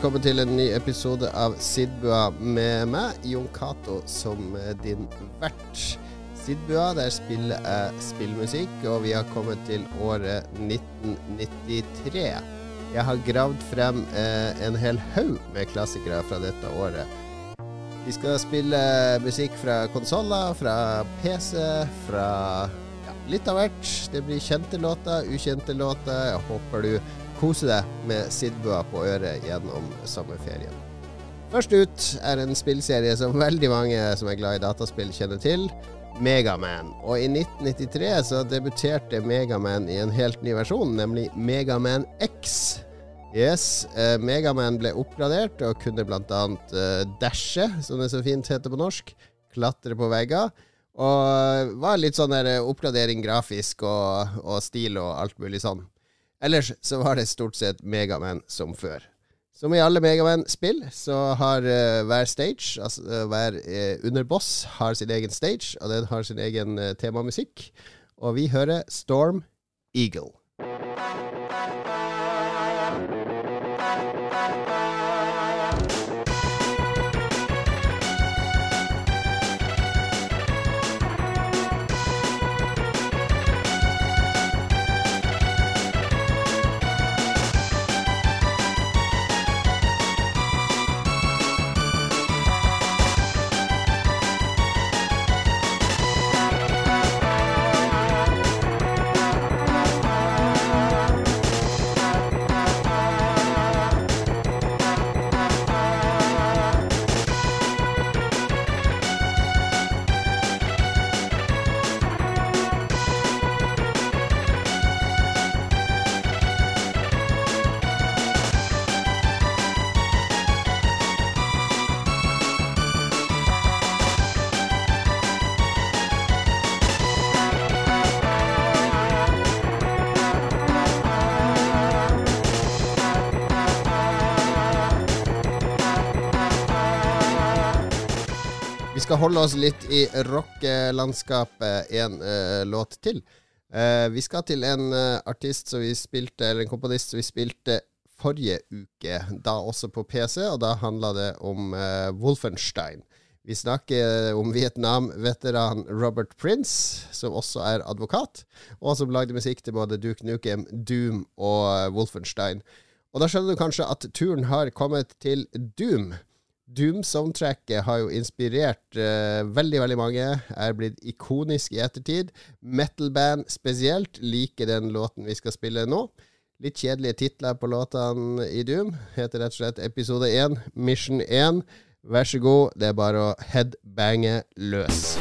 velkommen til en ny episode av Sidbua med meg, Jon Cato, som eh, din vert. Sidbua, der spiller jeg spillmusikk, og vi har kommet til året 1993. Jeg har gravd frem eh, en hel haug med klassikere fra dette året. Vi skal spille musikk fra konsoller, fra PC, fra ja, litt av hvert. Det blir kjente låter, ukjente låter. Jeg håper du koser deg med Sidbua på øret gjennom sommerferien. Først ut er en spillserie som veldig mange som er glad i dataspill, kjenner til. Megaman. Og i 1993 så debuterte Megaman i en helt ny versjon, nemlig Megaman X. Yes, eh, Megaman ble oppgradert og kunne bl.a. Eh, dashe, som det så fint heter på norsk. Klatre på vegger. Og var litt sånn der oppgradering grafisk og, og stil og alt mulig sånn. Ellers så var det stort sett Megaman som før. Som i alle Megaman-spill så har uh, hver stage, altså uh, hver uh, underboss, har sin egen stage, og den har sin egen temamusikk. Og vi hører Storm Eagle. Holde oss litt i rockelandskapet en uh, låt til. Uh, vi skal til en uh, artist som vi spilte, eller en komponist som vi spilte forrige uke, da også på PC, og da handla det om Wolfenstein. Vi snakker om Vietnam-veteran Robert Prince, som også er advokat, og som lagde musikk til både Duke Nukem, Doom og Wolfenstein. Og da skjønner du kanskje at turen har kommet til Doom. Doom-soundtracket har jo inspirert uh, veldig veldig mange. Er blitt ikonisk i ettertid. Metal-band spesielt liker den låten vi skal spille nå. Litt kjedelige titler på låtene i Doom. Heter rett og slett Episode 1, Mission 1. Vær så god, det er bare å headbange løs.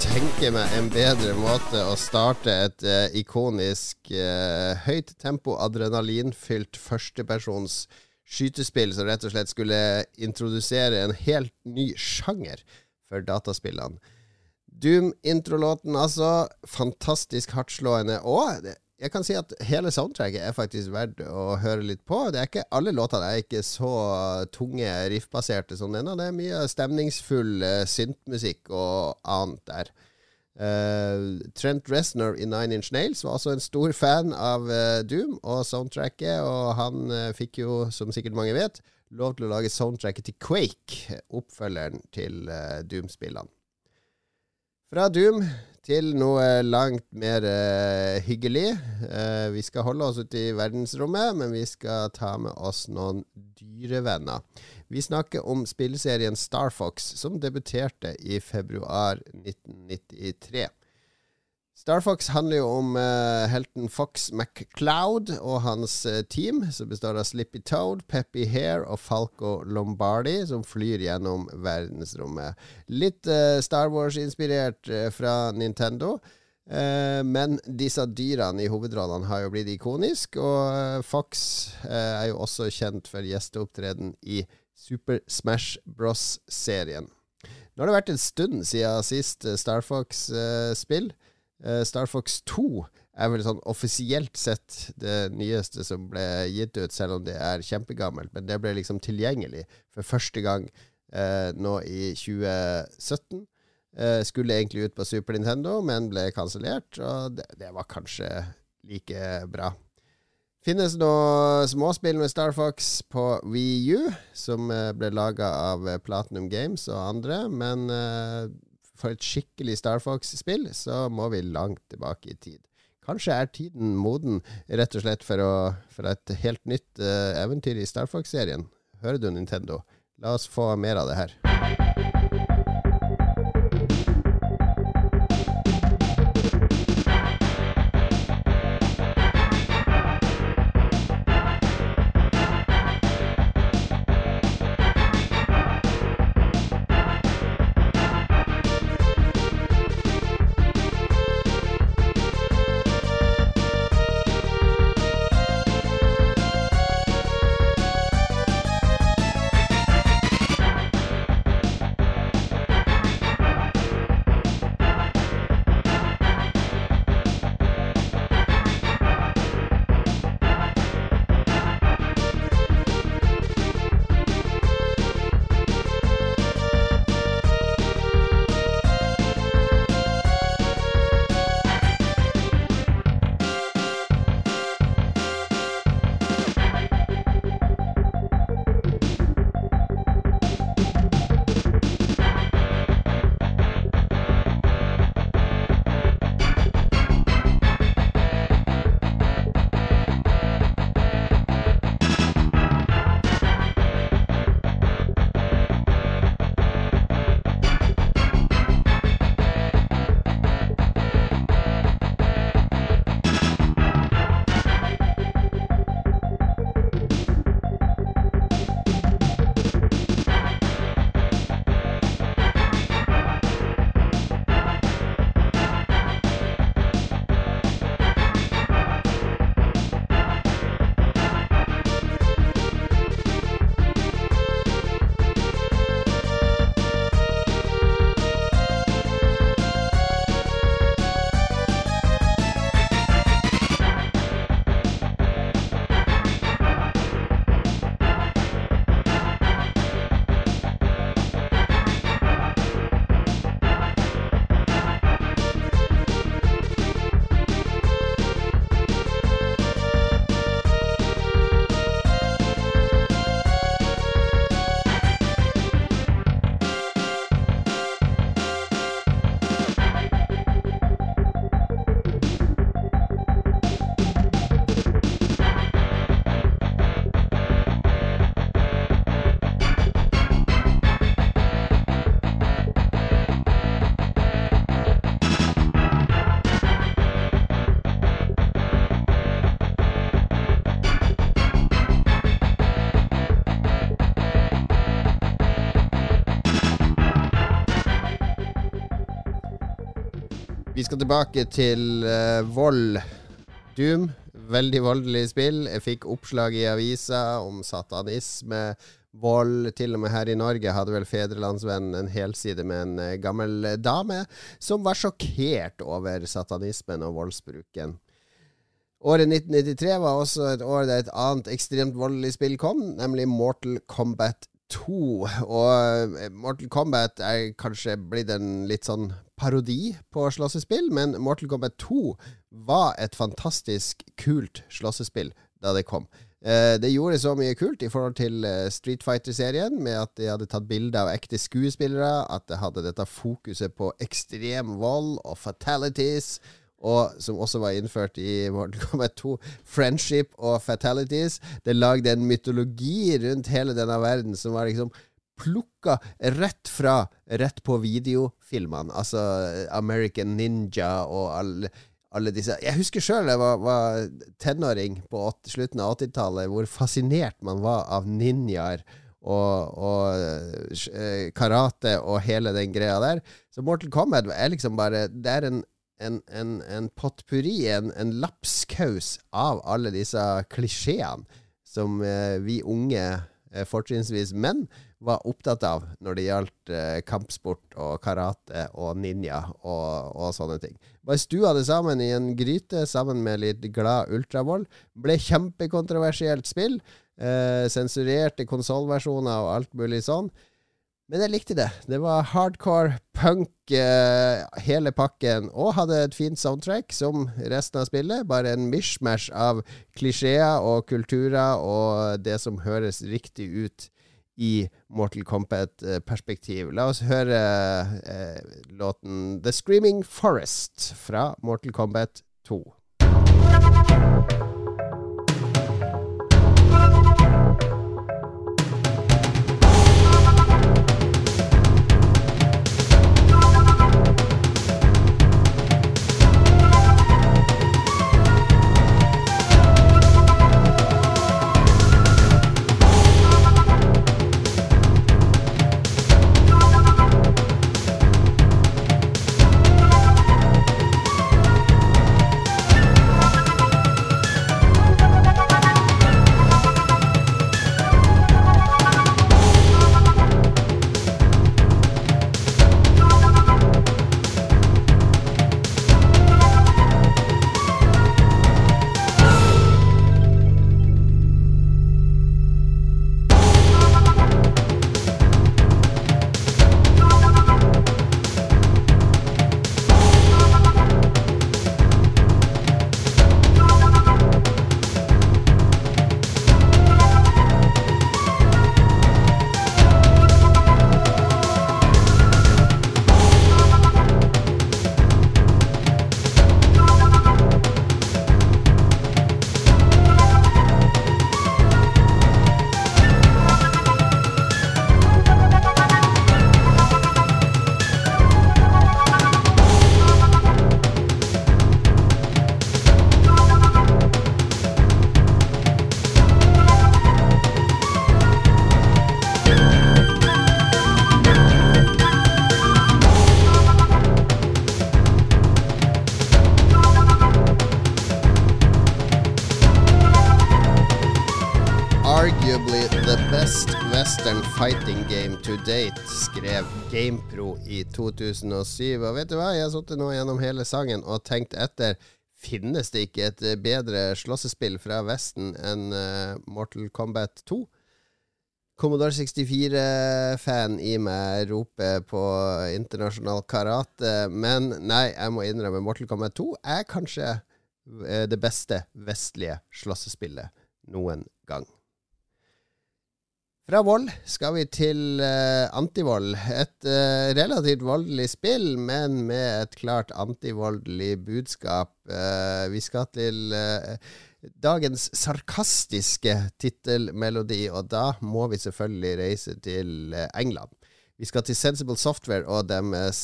Tenke meg en bedre måte å starte et uh, ikonisk uh, høyt tempo, adrenalinfylt førstepersons skytespill som rett og slett skulle introdusere en helt ny sjanger for dataspillene. Doom-introlåten, altså. Fantastisk hardtslående. Og jeg kan si at hele soundtracket er faktisk verdt å høre litt på. Det er ikke Alle låtene er ikke så tunge, riffbaserte som denne. Det er mye stemningsfull uh, syntmusikk og annet der. Uh, Trent Reznor i Nine Inch Nails var også en stor fan av uh, Doom og soundtracket, og han fikk jo, som sikkert mange vet, lov til å lage soundtracket til Quake, oppfølgeren til Doom-spillene. Fra Doom til noe langt mer hyggelig. vi skal holde oss ute i verdensrommet, men vi skal ta med oss noen dyrevenner. Vi snakker om spilleserien Star Fox, som debuterte i februar 1993. Star Fox handler jo om uh, helten Fox McCloud og hans uh, team, som består av Slippy Toad, Peppy Hair og Falco Lombardi, som flyr gjennom verdensrommet. Litt uh, Star Wars-inspirert fra Nintendo. men disse dyrene i hovedrollene har jo blitt ikonisk, og Fox er jo også kjent for gjesteopptreden i Super Smash Bros.-serien. Nå har det vært en stund siden sist Star Fox-spill. Uh, Star Fox 2 er vel sånn offisielt sett det nyeste som ble gitt ut, selv om det er kjempegammelt. Men det ble liksom tilgjengelig for første gang eh, nå i 2017. Eh, skulle egentlig ut på Super Nintendo, men ble kansellert, og det, det var kanskje like bra. Finnes noe småspill med Star Fox på VU, som eh, ble laga av eh, Platinum Games og andre. Men uh, for et skikkelig Star Fox-spill så må vi langt tilbake i tid. Kanskje er tiden moden rett og slett for, å, for et helt nytt uh, eventyr i Star Fox-serien. Hører du, Nintendo? La oss få mer av det her. Skal tilbake til uh, vold. Doom. Veldig voldelig spill. Jeg fikk oppslag i avisa om satanisme, vold. Til og med her i Norge hadde vel Fedrelandsvennen en helside med en uh, gammel dame som var sjokkert over satanismen og voldsbruken. Året 1993 var også et år der et annet ekstremt voldelig spill kom, nemlig Mortal Kombat 2. Og eh, Mortal Kombat er kanskje blitt en litt sånn parodi på slåssespill, men Mortal Kombat 2 var et fantastisk kult slåssespill da det kom. Eh, det gjorde så mye kult i forhold til eh, Street Fighter-serien, med at de hadde tatt bilder av ekte skuespillere, at det hadde dette fokuset på ekstrem vold og fatalities og som også var innført i Mortal Kombat 2, friendship og fatalities. Det lagde en mytologi rundt hele denne verden som var liksom plukka rett fra rett på videofilmene. Altså American Ninja og alle, alle disse Jeg husker sjøl jeg var, var, tenåring på 80, slutten av 80-tallet, hvor fascinert man var av ninjaer. Og, og uh, karate og hele den greia der. Så Mortal Kombat er liksom bare Det er en en, en, en potpurri, en, en lapskaus av alle disse klisjeene som eh, vi unge, eh, fortrinnsvis menn, var opptatt av når det gjaldt eh, kampsport og karate og ninja og, og, sånne ting. Bare stua det sammen i en gryte sammen med litt glad ultravold. Ble kjempekontroversielt spill. Eh, sensurerte konsollversjoner og alt mulig sånn. Men jeg likte det. Det var hardcore punk, uh, hele pakken, og hadde et fint soundtrack som resten av spillet. Bare en mishmash av klisjeer og kulturer og det som høres riktig ut i Mortal Kombat-perspektiv. La oss høre uh, låten The Screaming Forest fra Mortal Kombat 2. fighting game to date, skrev GamePro i 2007. Og vet du hva, jeg har sittet nå gjennom hele sangen og tenkt etter. Finnes det ikke et bedre slåssespill fra Vesten enn uh, Mortal Kombat 2? Commodore 64-fan i meg roper på internasjonal karate, men nei, jeg må innrømme Mortal Kombat 2 er kanskje eh, det beste vestlige slåssespillet noen gang. Fra vold skal vi til uh, antivold. Et uh, relativt voldelig spill, men med et klart antivoldelig budskap. Uh, vi skal til dagens sarkastiske tittelmelodi, og da må vi selvfølgelig reise til England. Vi skal til Sensible Software og deres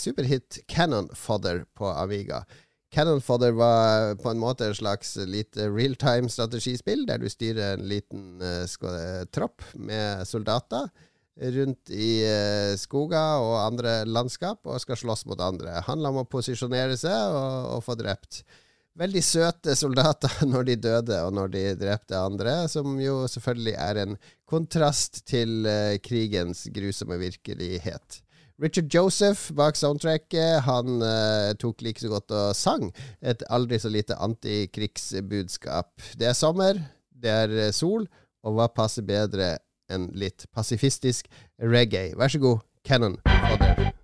superhit Cannon Fodder på Amiga. Cannon Fodder var på en måte en slags lite realtime-strategispill, der du styrer en liten uh, tropp med soldater rundt i uh, skoger og andre landskap og skal slåss mot andre. Det handler om å posisjonere seg og, og, få drept. Veldig søte soldater når de døde og når de drepte andre, som jo selvfølgelig er en kontrast til uh, krigens grusomme virkelighet. Richard Joseph bak soundtracket, han uh, tok like så godt og sang et aldri så lite antikrigsbudskap. Det er sommer, det er sol, og hva passer bedre enn litt pasifistisk reggae? Vær så god, Cannon Fodder.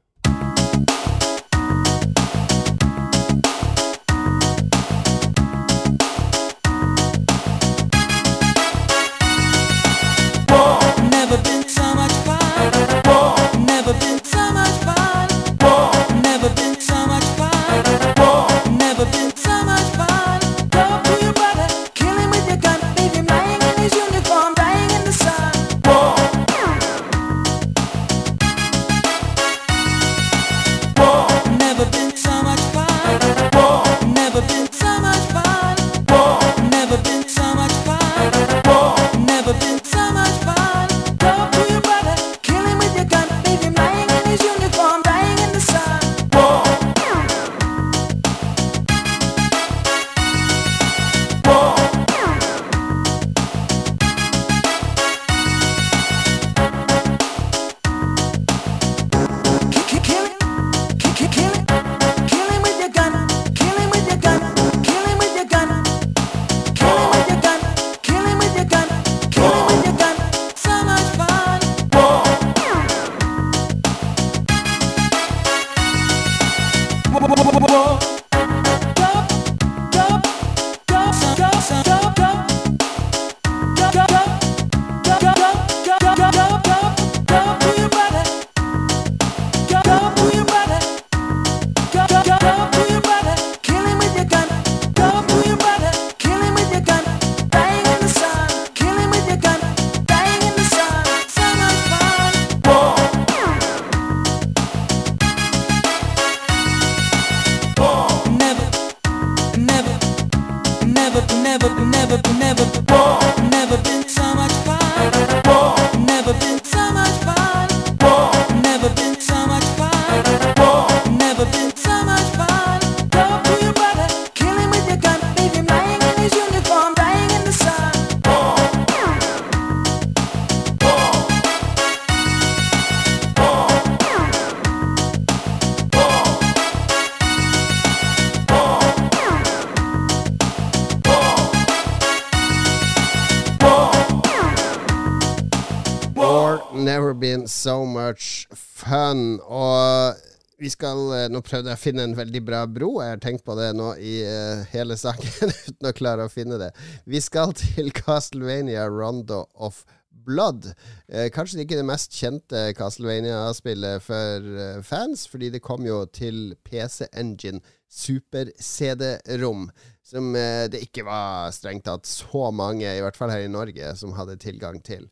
So much fun. Og vi skal eh, Nå prøvde jeg å finne en veldig bra bro. Jeg har tenkt på det nå i uh, hele saken uten å klare å finne det. Vi skal til Castlevania Rondo of Blood. Eh, kanskje ikke det mest kjente Castlevania-spillet for uh, fans, fordi det kom jo til PC Engine super-CD-rom. Som uh, det ikke var strengt tatt så mange, i hvert fall her i Norge, som hadde tilgang til.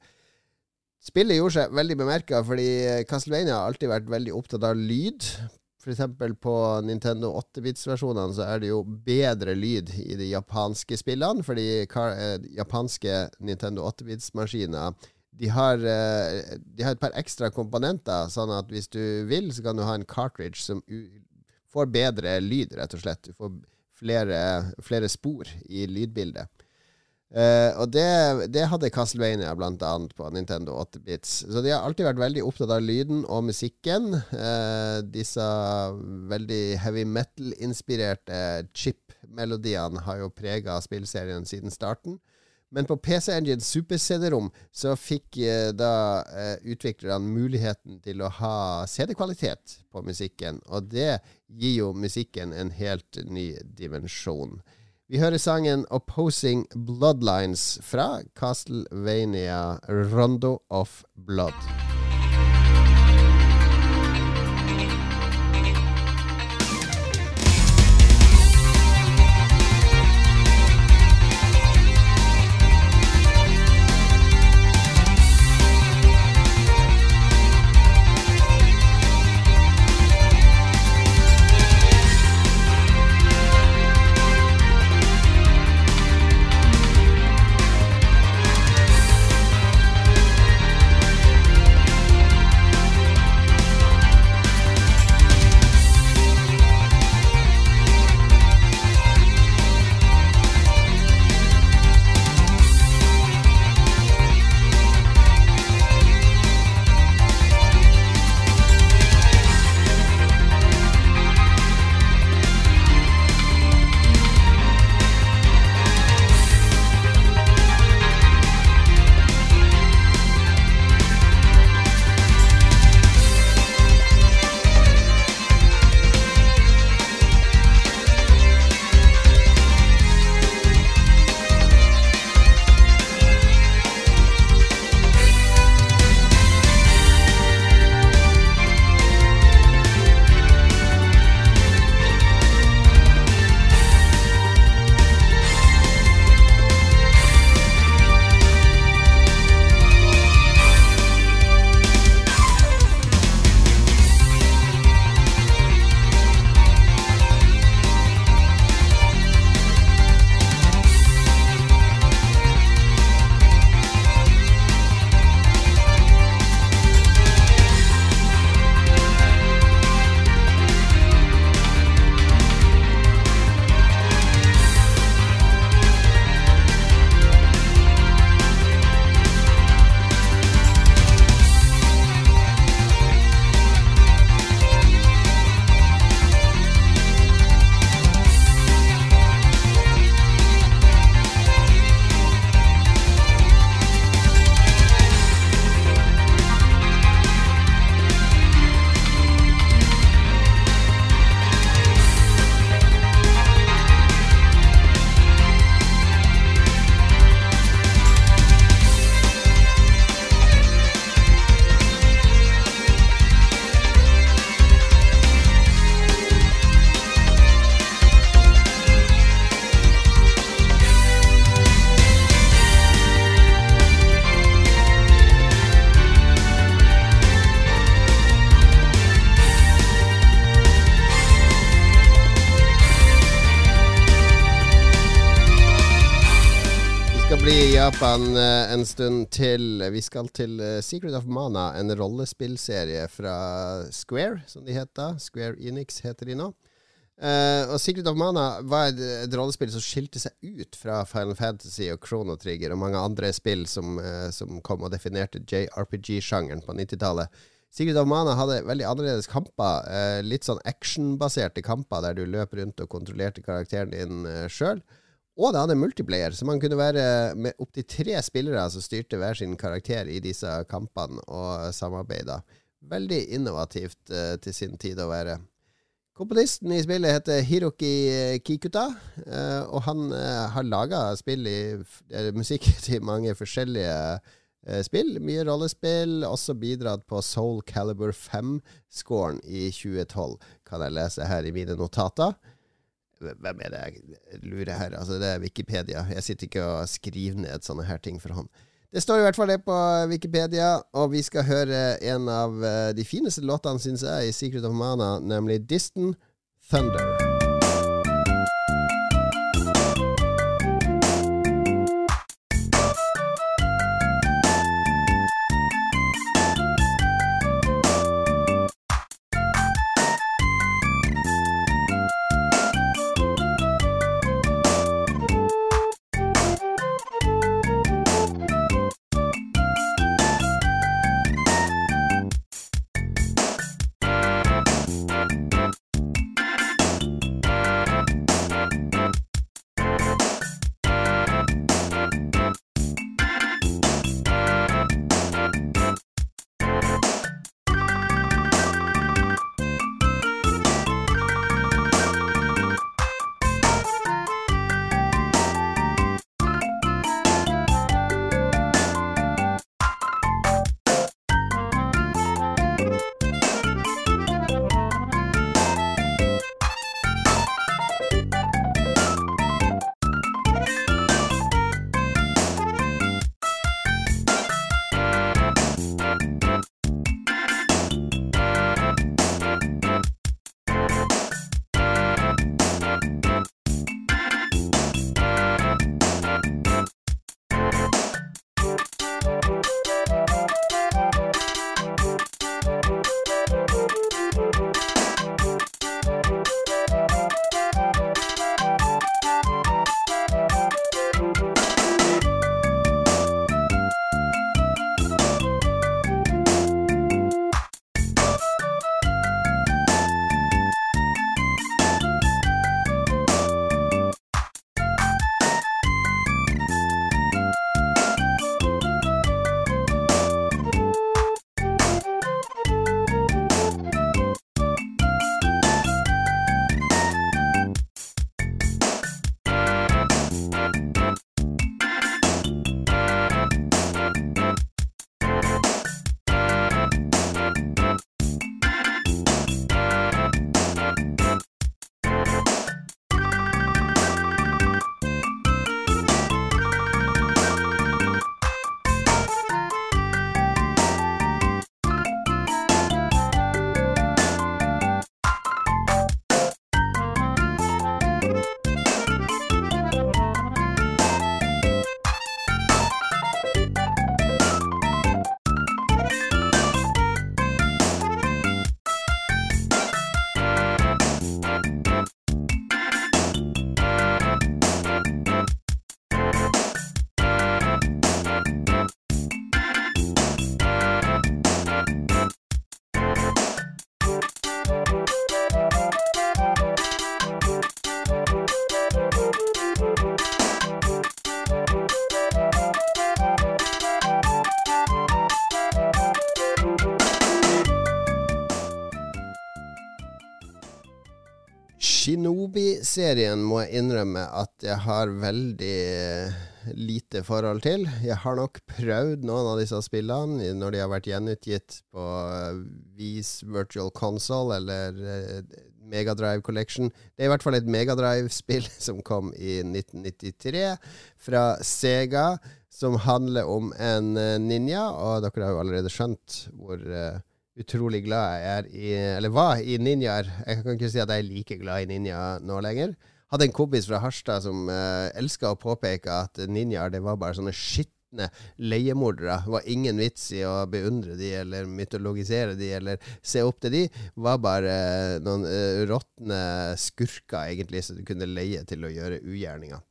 Spillet gjorde seg veldig bemerka, fordi Castlevania har alltid vært veldig opptatt av lyd. F.eks. på Nintendo 8-bits-versjonene så er det jo bedre lyd i de japanske spillene, fordi eh, japanske Nintendo 8-bits-maskiner de har, eh, de har, et par ekstra komponenter, sånn at hvis du vil, så kan du ha en cartridge som får bedre lyd, rett og slett. Du får flere, flere spor i lydbildet. Uh, og det, det, hadde Castlevania annet på Nintendo 8-bits. Så de har alltid vært veldig opptatt av lyden og musikken. Uh, disse veldig heavy metal-inspirerte chip-melodiene har jo prega spillserien siden starten. Men på PC Engine Super CD-rom så fikk uh, da utviklerne muligheten til å ha CD-kvalitet på musikken, og det gir jo musikken en helt ny dimensjon. Vi hører sangen 'Opposing Bloodlines' fra Castlevania Rondo of Blood. I eh, en stund til. Vi skal til eh, Secret of Mana, en rollespillserie fra Square, som de heter. Square Enix heter de nå. Uh, og Secret of Mana var et, et, rollespill som skilte seg ut fra Final Fantasy og Chrono Trigger og mange andre spill som, uh, som kom og definerte JRPG-sjangeren på 90-tallet. Secret of Mana hadde veldig annerledes kamper. Uh, litt sånn actionbaserte kamper der du løp rundt og kontrollerte karakteren din uh, sjøl. Og det hadde multiplayer, så man kunne være med opptil tre spillere som styrte hver sin karakter i disse kampene og samarbeida. Veldig innovativt til sin tid å være. Komponisten i spillet heter Hiroki Kikuta, eh, og han eh, har laga musikk til mange forskjellige eh, spill. Mye rollespill. Også bidratt på Soul Caliber 5-scoren i 2012, kan jeg lese her i mine notater. Hvem er det jeg lurer her? Altså, det er Wikipedia. Jeg sitter ikke og skriver ned sånne her ting for hånd. Det står i hvert fall det på Wikipedia, og vi skal høre en av eh, de fineste låtene, syns jeg, i Secret of Mana, nemlig Distant Thunder. Shinobi-serien må jeg innrømme at jeg har veldig eh, lite forhold til. Jeg har nok prøvd noen av disse spillene når de har vært gjenutgitt på Vis eh, Virtual Console eller eh, Megadrive Collection. Det er i hvert fall et Megadrive-spill som kom i 1993 fra Sega, som handler om en ninja, og dere har jo allerede skjønt hvor utrolig glad jeg er i Eller var i ninjaer. Jeg kan ikke si at jeg er like glad i ninja nå lenger. hadde en kompis fra Harstad som uh, elska å påpeke at ninjaer det var bare sånne skitne leiemordere. Det var ingen vits i å beundre de eller mytologisere de eller se opp til de. Det var bare uh, noen uh, råtne skurker, egentlig, som du kunne leie til å gjøre ugjerninger.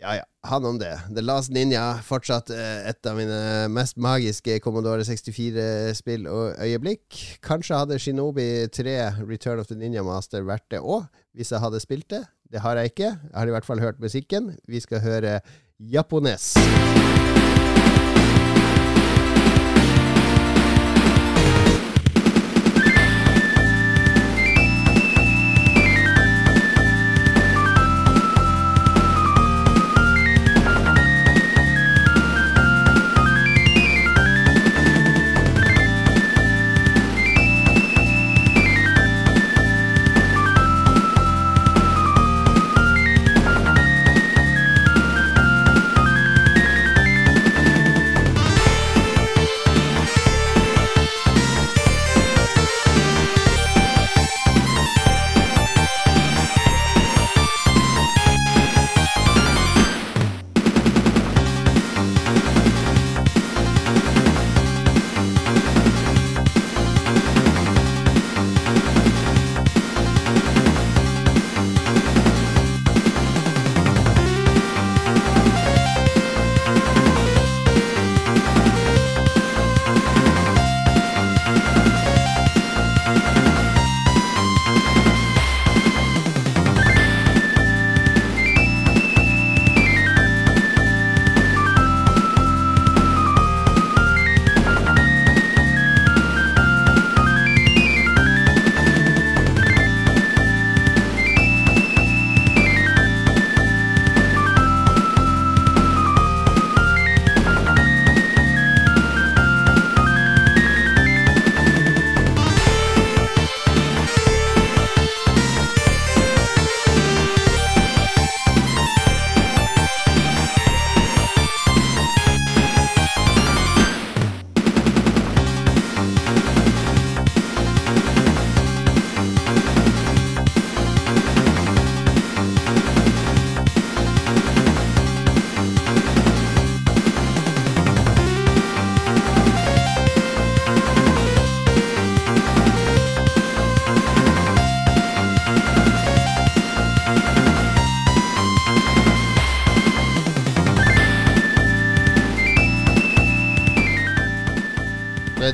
Ja, ja. Han om det. The Last Ninja, fortsatt eh, et av mine mest magiske Commodore 64-spill og øyeblikk. Kanskje hadde Shinobi 3 Return of the Ninja Master vært det òg, hvis jeg hadde spilt det. Det har jeg ikke. Jeg har i hvert fall hørt musikken. Vi skal høre Japones.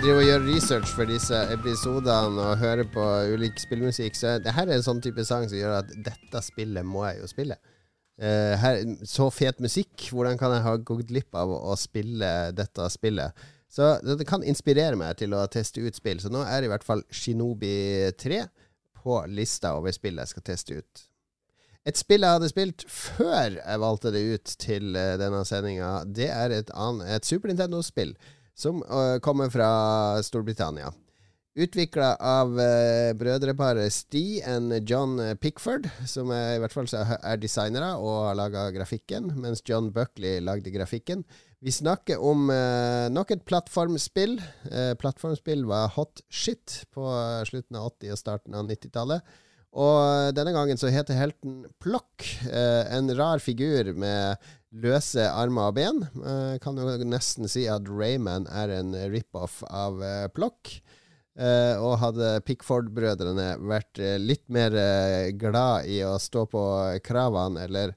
Driver og gjør research for disse episodene og hører på ulik spillmusikk, så det her er en sånn type sang som gjør at dette spillet må jeg jo spille. Uh, her, så fet musikk, hvordan kan jeg ha gått glipp av å spille dette spillet? Så det kan inspirere meg til å teste ut spill. Så nå er i hvert fall Shinobi 3 på lista over spill jeg skal teste ut. Et spill jeg hadde spilt før jeg valgte det ut til uh, denne sendinga, det er et, et Super Nintendo-spill som uh, kommer fra Storbritannia. Utvikla av uh, brødreparet Stee og John Pickford, som er, i hvert fall er designere og har laga grafikken, mens John Buckley lagde grafikken. Vi snakker om uh, nok et plattformspill. Uh, plattformspill var hot shit på slutten av 80- og starten av 90-tallet. Og denne gangen så heter helten Plokk. en rar figur med løse armer og ben. Uh, kan jo nesten si at Rayman er en rip-off av uh, Plokk. Uh, og hadde Pickford-brødrene vært litt mer glad i å stå på kravene eller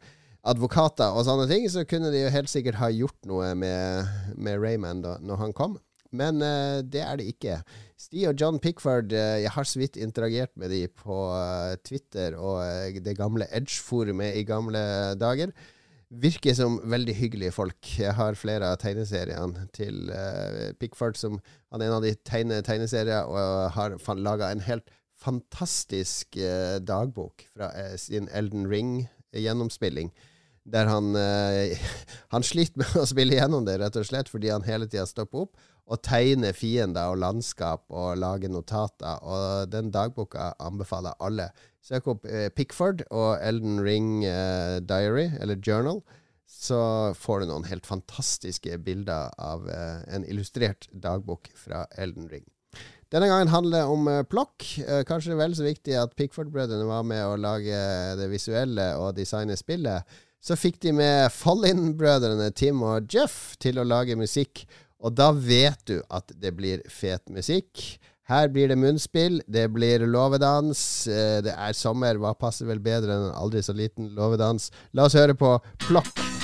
advokater og sånne ting, så kunne de jo helt sikkert ha gjort noe med, med Rayman da når han kom. Men det er det ikke. Sti og John Pickford, jeg har så vidt interagert med de på Twitter og det gamle Edge-forumet i gamle dager virker som veldig hyggelige folk. Jeg har flere av tegneseriene til uh, Pickford, som han er en av de tegne tegneserier, og har laga en helt fantastisk uh, dagbok fra uh, sin Elden Ring-gjennomspilling. Der han, han sliter med å spille gjennom det, rett og slett, fordi han hele tida stopper opp og tegne fiender og landskap og lage notater. Og den dagboka anbefaler alle. Søk opp eh, Pickford og Elden Ring eh, Diary, eller Journal, så får du noen helt fantastiske bilder av eh, en illustrert dagbok fra Elden Ring. Denne gangen handler det om plokk. Kanskje vel så viktig at Pickford-brødrene var med å lage det visuelle og designe spillet. Så fikk de med Fallin-brødrene Tim og Jeff til å lage musikk, og da vet du at det blir fet musikk. Her blir det munnspill, det blir låvedans. Det er sommer, hva passer vel bedre enn en aldri så liten låvedans? La oss høre på Plokk.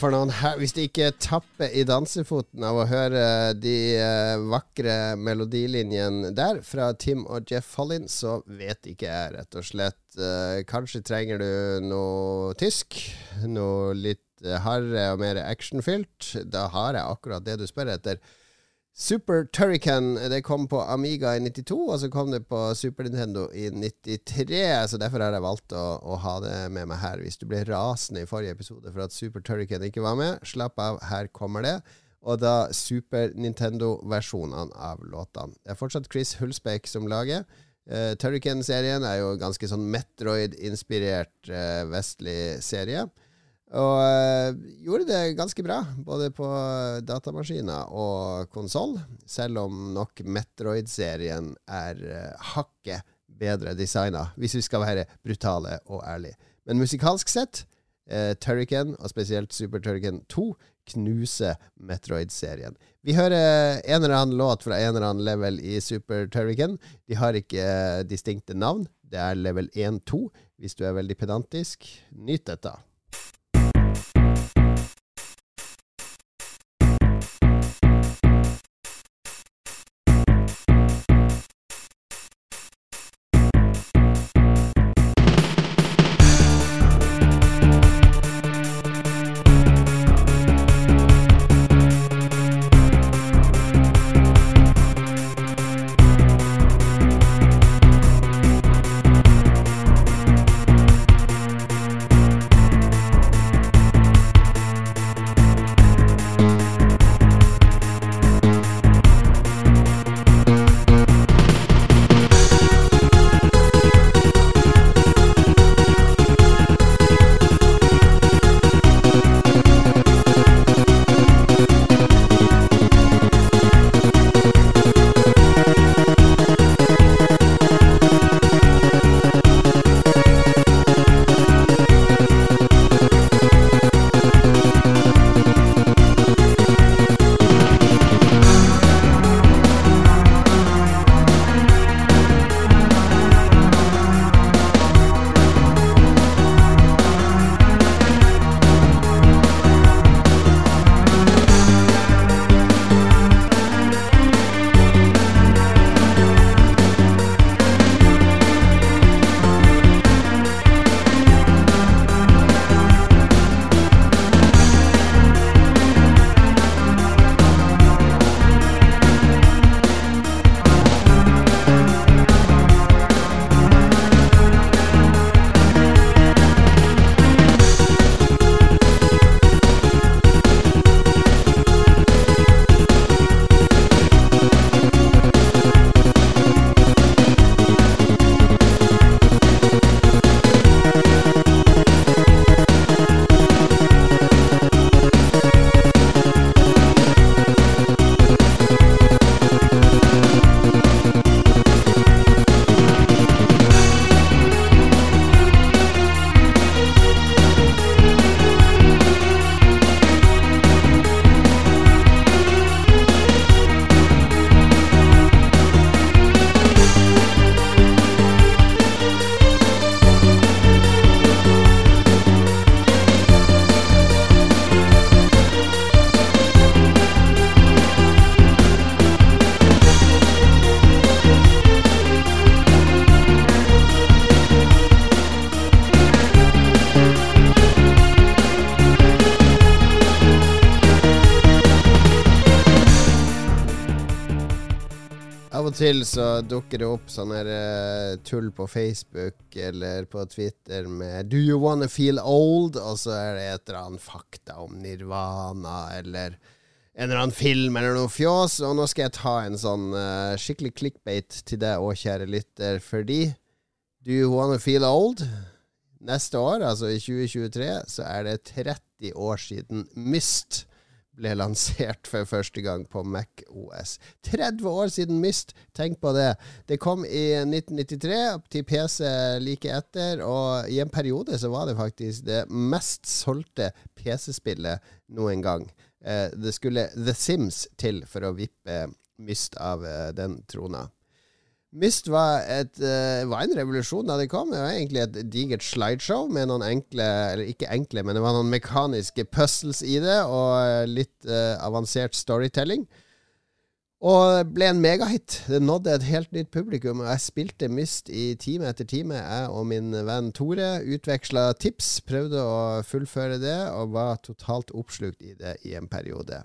For noen her Hvis det ikke tapper i dansefoten av å høre de uh, vakre melodilinjene der fra Tim og Jeff Hollin, så vet ikke jeg, rett og slett. Uh, kanskje trenger du noe tysk? Noe litt uh, hardere og mer actionfylt? Da har jeg akkurat det du spør etter. Super Turrican det kom på Amiga i 92, og så kom det på Super Nintendo i 93. Så derfor har jeg valgt å, å, ha det med meg her. Hvis du ble rasende i forrige episode for at Super Turrican ikke var med, slapp av, her kommer det. Og da Super Nintendo-versjonene av låtene. Det er fortsatt Chris Hulsbeck som lager. Uh, Turrican-serien er jo ganske sånn Metroid-inspirert uh, vestlig serie. Og øh, gjorde det ganske bra, både på datamaskiner og konsoll. Selv om nok Metroid-serien er øh, hakket bedre designa, hvis vi skal være brutale og ærlige. Men musikalsk sett, øh, Turrican, og spesielt Super Turrican 2, knuser Metroid-serien. Vi hører en eller annen låt fra en eller annen level i Super Turrican. De har ikke distinkte navn. Det er level 1-2, hvis du er veldig pedantisk. Nyt dette. Så dukker det opp sånne uh, tull på Facebook eller på Twitter med 'Do you wanna feel old?' Og så er det et eller annet fakta om Nirvana eller en eller annen film eller noe fjås. Og nå skal jeg ta en sånn uh, skikkelig clickbait til deg òg, kjære lytter, fordi 'Do you wanna feel old?' Neste år, altså i 2023, så er det 30 år siden Myst ble lansert for første gang på Mac OS. 30 år siden Myst! Tenk på det. Det kom i 1993 til PC like etter, og i en periode så var det faktisk det mest solgte PC-spillet noen gang. Eh, det skulle The Sims til for å vippe Myst av eh, den trona. Myst var, et, uh, var, en revolusjon da det kom. Det var egentlig et digert slideshow med noen enkle Eller ikke enkle, men det var noen mekaniske puzzles i det, og litt uh, avansert storytelling. Og ble en megahit. Det nådde et helt nytt publikum. Og jeg spilte Myst i time etter time. Jeg og min venn Tore utveksla tips, prøvde å fullføre det, og var totalt oppslukt i det i en periode.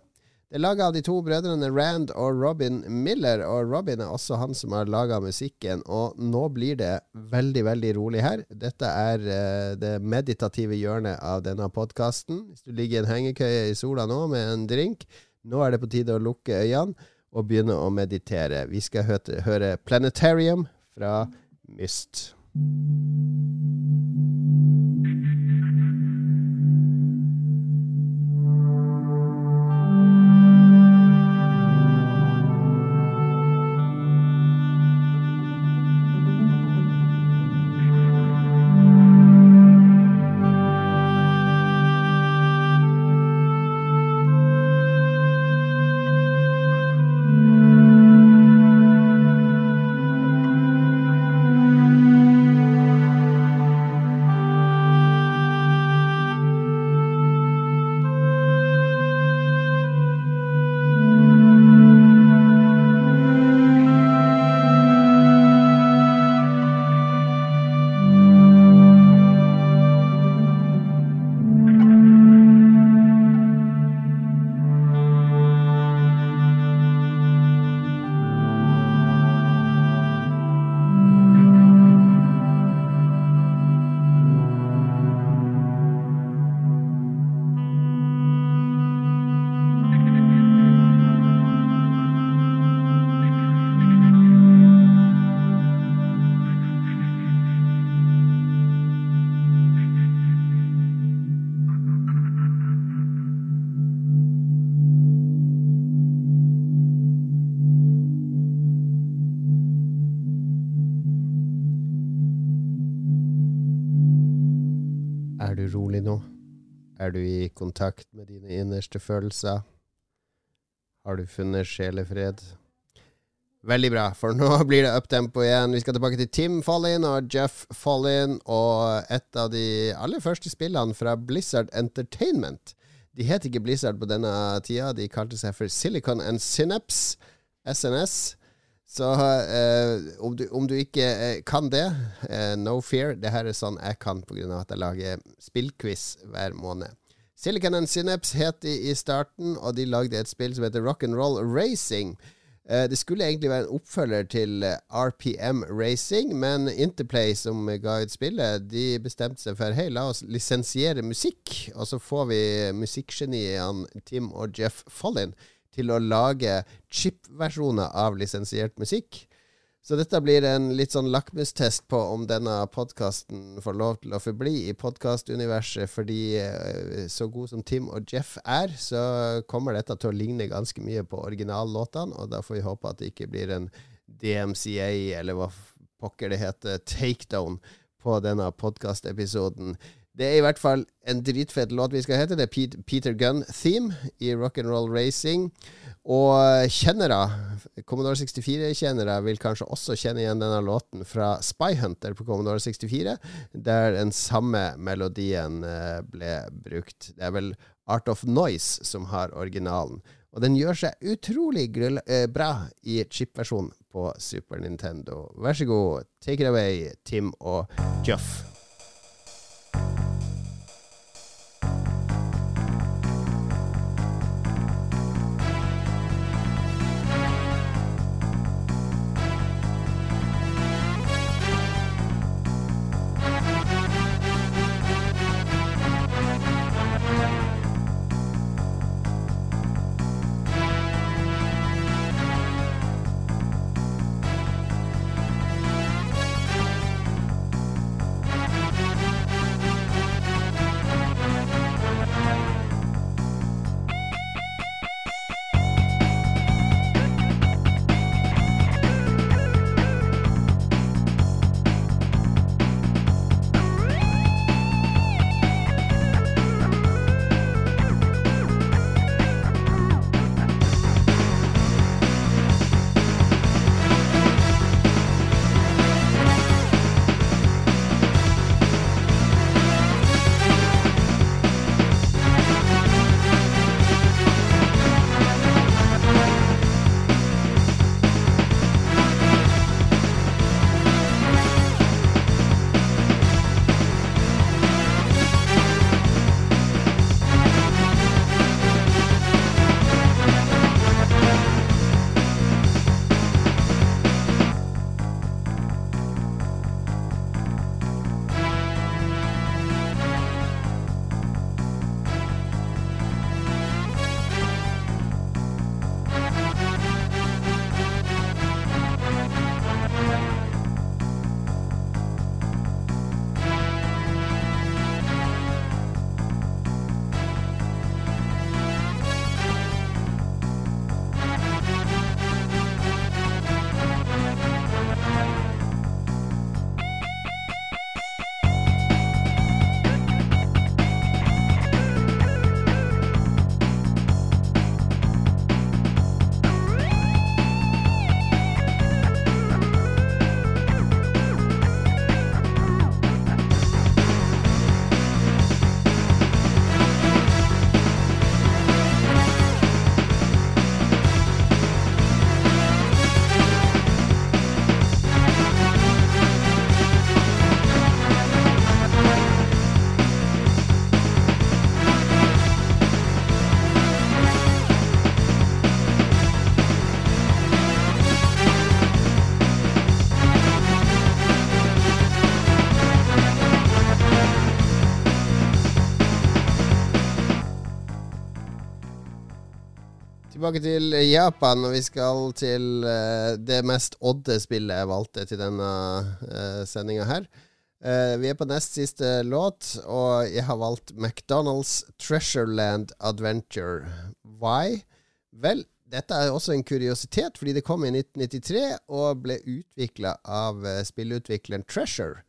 Det er laga av de to brødrene Rand og Robin Miller, og Robin er også han som har laga musikken. Og nå blir det veldig, veldig rolig her. Dette er uh, det meditative hjørnet av denne podkasten. Hvis du ligger i en hengekøye i sola nå med en drink, nå er det på tide å lukke øynene og begynne å meditere. Vi skal høre, høre Planetarium fra Myst. Er du i kontakt med dine innerste følelser? Har du funnet sjelefred? Veldig bra, for nå blir det uptempo igjen. Vi skal tilbake til Tim Follin og Jeff Follin og et av de aller første spillene fra Blizzard Entertainment. De het ikke Blizzard på denne tida, de kalte seg for Silicon and Synapse, SNS. Så eh, om, du, om, du, ikke eh, kan det, eh, no fear. Det her er sånn jeg kan pga. at jeg lager spillquiz hver måned. Silicon and Synapse het de i starten, og de lagde et spill som heter Rock'n'Roll Racing. Eh, det skulle egentlig være en oppfølger til eh, RPM Racing, men Interplay, som ga ut spillet, de bestemte seg for hei, la oss lisensiere musikk, og så får vi musikkgeniene Tim og Jeff Follin til å lage chip-versjoner av lisensiert musikk. Så dette blir en litt sånn lakmustest på om denne podkasten får lov til å forbli i podkastuniverset, fordi eh, så god som Tim og Jeff er, så kommer dette til å ligne ganske mye på originallåtene, og da får vi håpe at det ikke blir en DMCA, eller hva pokker det heter, takedown på denne podkastepisoden. Det er i hvert fall en dritfett låt vi skal hete. Det er Peter Gunn-theme i Rock'n'Roll Racing. Og kjennere, Commodore 64-kjennere, vil kanskje også kjenne igjen denne låten fra Spy Hunter på Commodore 64, der den samme melodien eh, ble brukt. Det er vel Art of Noise som har originalen. Og den gjør seg utrolig eh, bra i chip-versjonen på Super Nintendo. Vær så god, take it away, Tim og Juff. Tilbake til Japan, og vi skal til uh, det mest odde spillet jeg valgte til denne uh, sendinga her. Uh, vi er på nest siste låt, og jeg har valgt McDonald's Treasureland Adventure. Why? Vel, dette er også en kuriositet, fordi det kom i 1993 og ble utvikla av spillutvikleren Treasure.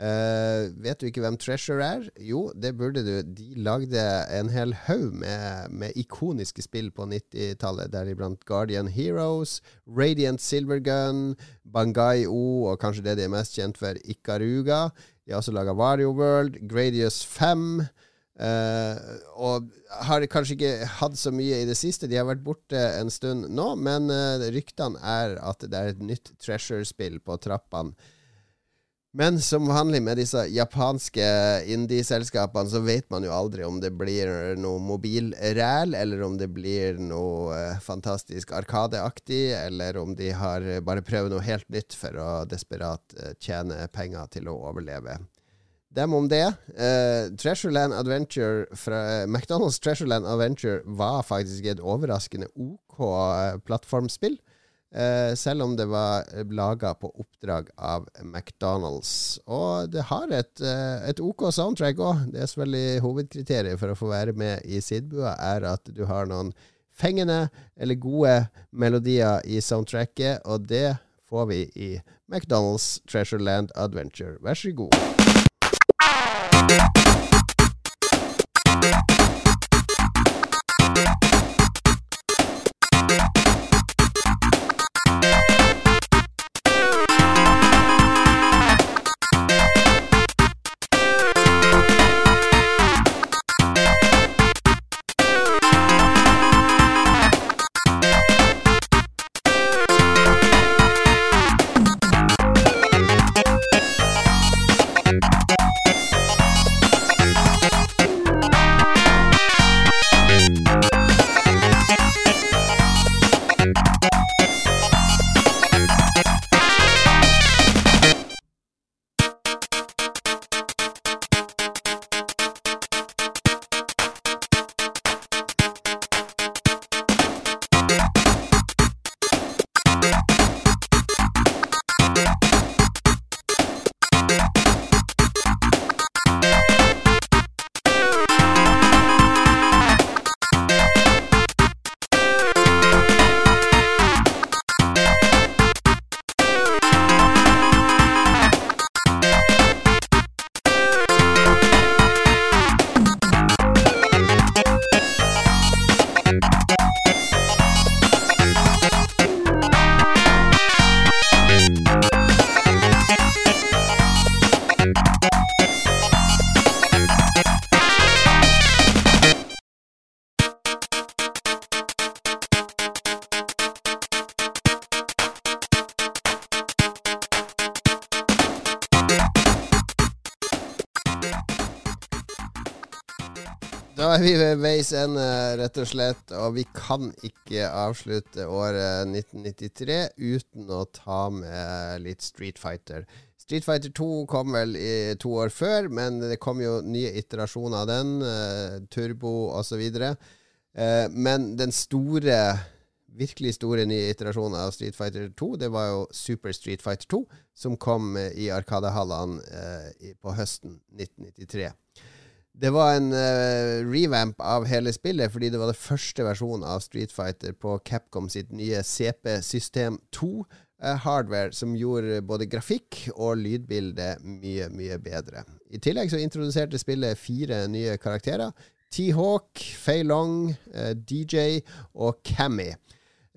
Uh, vet du ikke hvem Treasure er? Jo, det burde du. De lagde en hel haug med, med, ikoniske spill på 90-tallet, deriblant Guardian Heroes, Radiant Silvergun, Bangai O, og kanskje det de er mest kjent for, Ikaruga. De har også laga Wario World, Gradius 5. Uh, eh, og har kanskje ikke hatt så mye i det siste. De har vært borte en stund nå, men uh, ryktene er at det er et nytt Treasure-spill på trappene. Men som vanlig med disse japanske indie-selskapene, så vet man jo aldri om det blir noe mobilræl, eller om det blir noe uh, fantastisk Arkadeaktig, eller om de har bare prøvd noe helt nytt for å desperat uh, tjene penger til å overleve. Dem om det. Uh, Treasureland Adventure fra McDonald's Treasureland Adventure var faktisk et overraskende OK plattformspill. Uh, selv om det var laga på oppdrag av McDonald's. Og det har et, uh, et OK soundtrack òg. Det er selvfølgelig hovedkriteriet for å få være med i Sidbua, er at du har noen fengende eller gode melodier i soundtracket, og det får vi i McDonald's Treasureland Adventure. Vær så god. Veis ende, rett og slett. Og vi kan ikke avslutte året 1993 uten å ta med litt Street Fighter. Street Fighter 2 kom vel i to år før, men det kom jo nye iterasjoner av den. Uh, turbo osv. Eh, men den store, virkelig store nye iterasjonen av Street Fighter 2, det var jo Super Street Fighter 2, som kom i Arkadehallene uh, på høsten 1993. Det var en uh, revamp av hele spillet, fordi det var det første versjonen av Street Fighter på Capcom sitt nye CP-system 2-hardware, uh, som gjorde både grafikk og lydbilde mye, mye bedre. I tillegg så introduserte spillet fire nye karakterer. T-Hawk, Fei Long, uh, DJ og Cammy.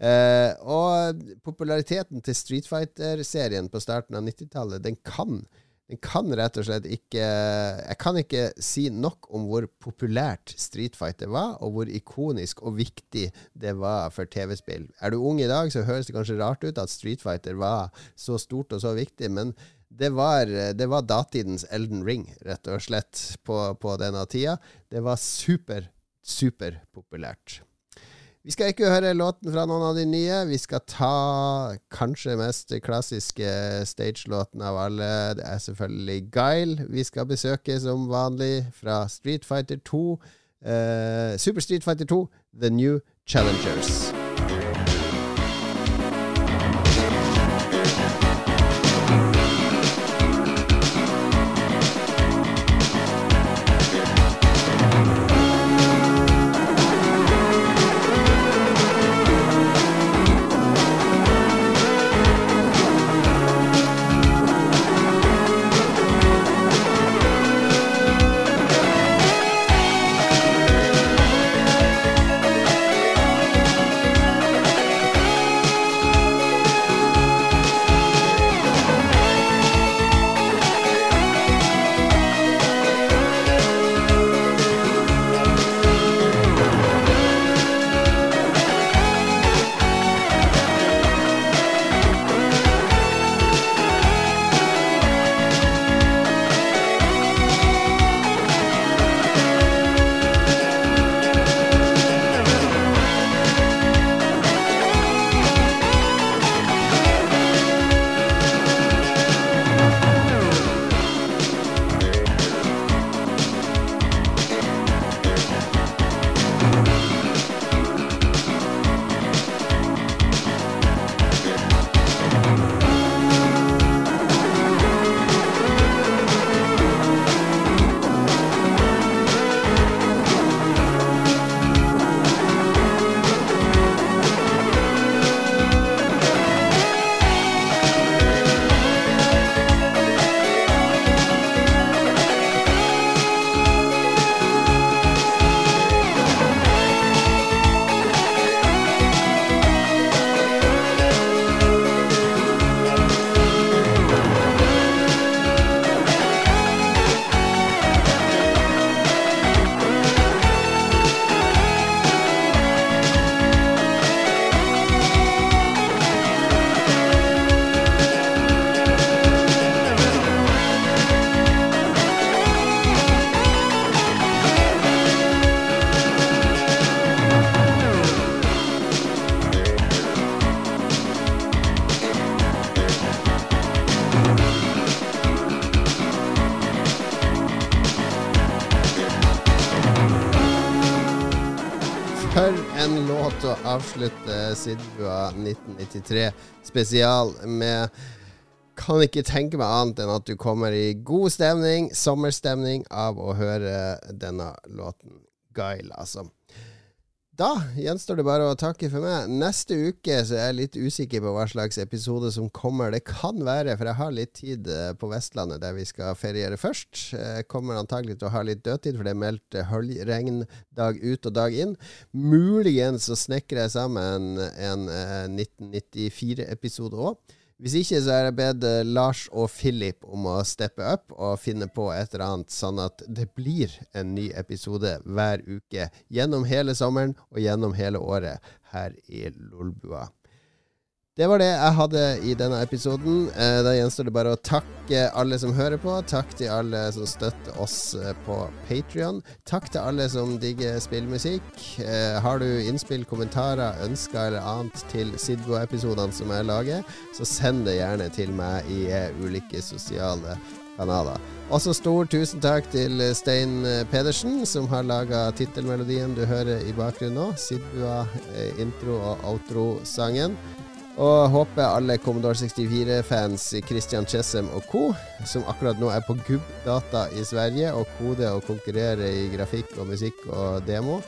Og populariteten til Street Fighter-serien på starten av 90-tallet, den kan den kan rett og slett ikke Jeg kan ikke si nok om hvor populært Street Fighter var, og hvor ikonisk og viktig det var for TV-spill. Er du ung i dag, så høres det kanskje rart ut at Street Fighter var så stort og så viktig, men det var, det var datidens Elden Ring, rett og slett, på, på denne tida. Det var super, super populært. Vi skal ikke høre låten fra noen av de nye. Vi skal ta kanskje mest klassiske stagelåten av alle. Det er selvfølgelig Guile vi skal besøke som vanlig fra Street Fighter 2. Uh, eh, Super Street Fighter 2, The New Challengers. Sidbua 1993 spesial med. Kan ikke tenke meg annet enn at du kommer i god stemning, sommerstemning, av å høre denne låten. Guile, altså. Da gjenstår det bare å takke for meg. Neste uke så er jeg litt usikker på hva slags episode som kommer. Det kan være, for jeg har litt tid eh, på Vestlandet der vi skal feriere først. Jeg kommer antagelig til å ha litt dødtid, for det er meldt høljregn dag ut og dag inn. Muligens så snekrer jeg sammen en 1994-episode òg. Hvis ikke så har jeg bedt Lars og Philip om å steppe opp og finne på et eller annet, sånn at det blir en ny episode hver uke gjennom hele sommeren og gjennom hele året her i Lolbua. Det var det jeg hadde i denne episoden. Eh, da gjenstår det bare å takke alle som hører på. Takk til alle som støtter oss eh, på Patrion. Takk til alle som digger spillmusikk. Eh, har du innspill, kommentarer, ønsker eller annet til Sidgo-episodene som jeg lager, så send det gjerne til meg i ulike sosiale kanaler. Også stor tusen takk til Stein Pedersen, som har laga tittelmelodien du hører i bakgrunnen nå. Sidbua intro- og outro-sangen. Og håper alle Commodore 64-fans Christian Chessem og co., som akkurat nå er på Gubb-data i Sverige og koder og konkurrerer i grafikk og musikk og demo,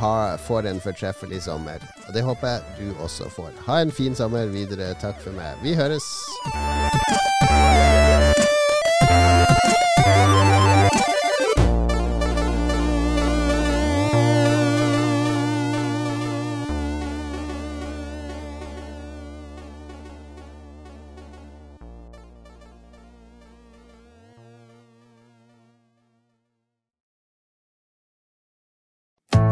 har, får en fortreffelig sommer. Og det håper jeg du også får. Ha en fin sommer videre. Takk for meg. Vi høres!